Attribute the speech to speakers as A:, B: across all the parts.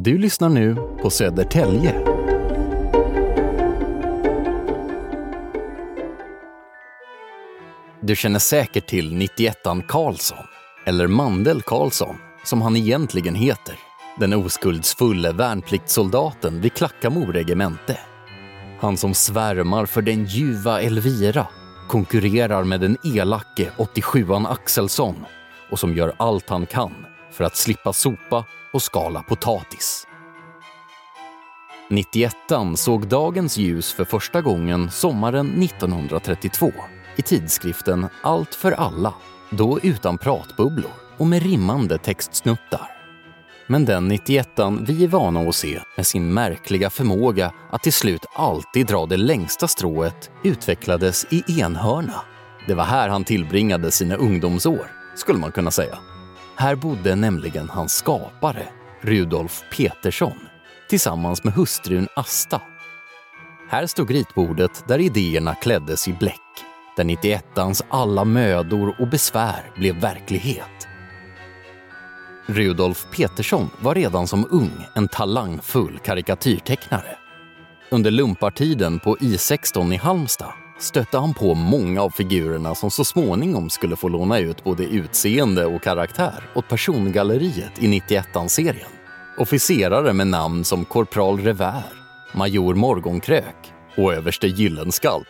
A: Du lyssnar nu på Södertälje. Du känner säkert till 91an Karlsson, eller Mandel Karlsson, som han egentligen heter. Den oskuldsfulle värnpliktssoldaten vid Klackamo regemente. Han som svärmar för den ljuva Elvira, konkurrerar med den elake 87an Axelsson och som gör allt han kan för att slippa sopa och skala potatis. 91an såg dagens ljus för första gången sommaren 1932 i tidskriften Allt för alla, då utan pratbubblor och med rimmande textsnuttar. Men den 91an vi är vana att se med sin märkliga förmåga att till slut alltid dra det längsta strået utvecklades i Enhörna. Det var här han tillbringade sina ungdomsår, skulle man kunna säga. Här bodde nämligen hans skapare, Rudolf Petersson, tillsammans med hustrun Asta. Här stod ritbordet där idéerna kläddes i bläck, där 91ans alla mödor och besvär blev verklighet. Rudolf Petersson var redan som ung en talangfull karikatyrtecknare. Under lumpartiden på I16 i Halmstad stötte han på många av figurerna som så småningom skulle få låna ut både utseende och karaktär åt persongalleriet i 91-serien. Officerare med namn som korpral Revär, major Morgonkrök och överste Gyllenskalp.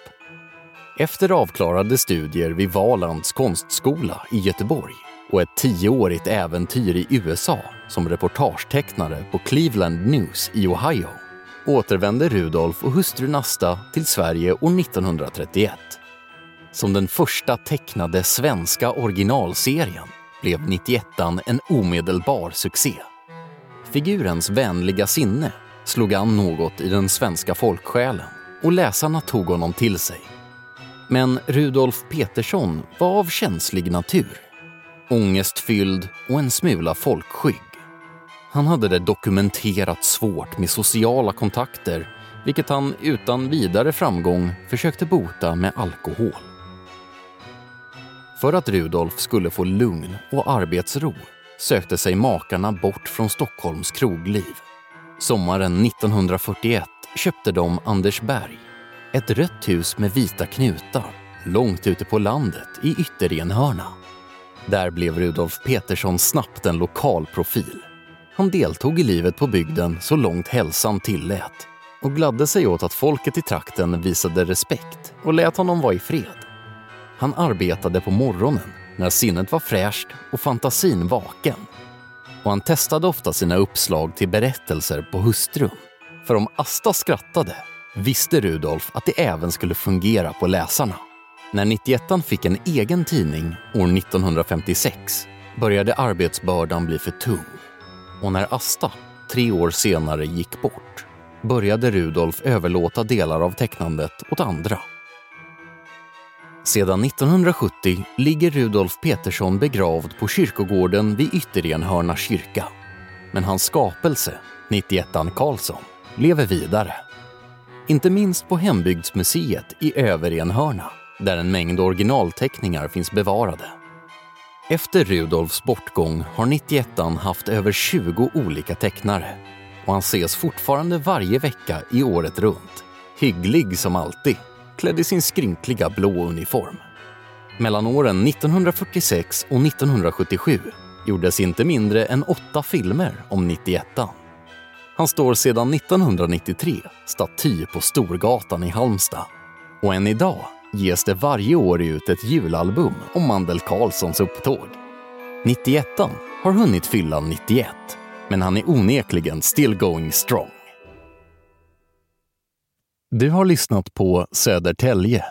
A: Efter avklarade studier vid Valands konstskola i Göteborg och ett tioårigt äventyr i USA som reportagetecknare på Cleveland News i Ohio återvände Rudolf och hustrun Asta till Sverige år 1931. Som den första tecknade svenska originalserien blev 91an en omedelbar succé. Figurens vänliga sinne slog an något i den svenska folksjälen och läsarna tog honom till sig. Men Rudolf Petersson var av känslig natur. Ångestfylld och en smula folkskygg. Han hade det dokumenterat svårt med sociala kontakter vilket han utan vidare framgång försökte bota med alkohol. För att Rudolf skulle få lugn och arbetsro sökte sig makarna bort från Stockholms krogliv. Sommaren 1941 köpte de Andersberg, ett rött hus med vita knutar långt ute på landet i Ytterenhörna. Där blev Rudolf Petersson snabbt en lokal profil. Han deltog i livet på bygden så långt hälsan tillät och gladde sig åt att folket i trakten visade respekt och lät honom vara i fred. Han arbetade på morgonen när sinnet var fräscht och fantasin vaken. Och han testade ofta sina uppslag till berättelser på hustrun. För om Asta skrattade visste Rudolf att det även skulle fungera på läsarna. När 91an fick en egen tidning år 1956 började arbetsbördan bli för tung. Och när Asta, tre år senare, gick bort började Rudolf överlåta delar av tecknandet åt andra. Sedan 1970 ligger Rudolf Petersson begravd på kyrkogården vid Ytterenhörna kyrka. Men hans skapelse, 91an Karlsson, lever vidare. Inte minst på Hembygdsmuseet i Överenhörna där en mängd originalteckningar finns bevarade. Efter Rudolfs bortgång har 91an haft över 20 olika tecknare och han ses fortfarande varje vecka i året runt. Hygglig som alltid, klädd i sin skrynkliga blå uniform. Mellan åren 1946 och 1977 gjordes inte mindre än åtta filmer om 91an. Han står sedan 1993 staty på Storgatan i Halmstad. Och än idag ges det varje år ut ett julalbum om Mandel Karlssons upptåg. 91an har hunnit fylla 91, men han är onekligen still going strong. Du har lyssnat på Södertälje